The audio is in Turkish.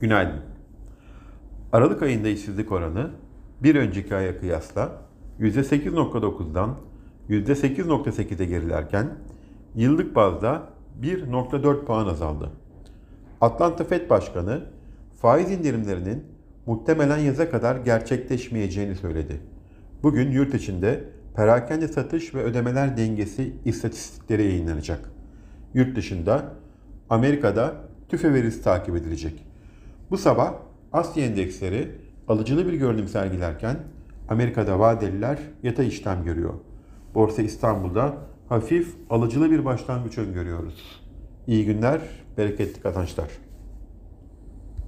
Günaydın. Aralık ayında işsizlik oranı bir önceki aya kıyasla %8.9'dan %8.8'e gerilerken yıllık bazda 1.4 puan azaldı. Atlanta Fed Başkanı faiz indirimlerinin muhtemelen yaza kadar gerçekleşmeyeceğini söyledi. Bugün yurt içinde perakende satış ve ödemeler dengesi istatistikleri yayınlanacak. Yurt dışında Amerika'da tüfe verisi takip edilecek. Bu sabah Asya endeksleri alıcılı bir görünüm sergilerken Amerika'da vadeliler yatay işlem görüyor. Borsa İstanbul'da hafif alıcılı bir başlangıç öngörüyoruz. İyi günler, bereketli kazançlar.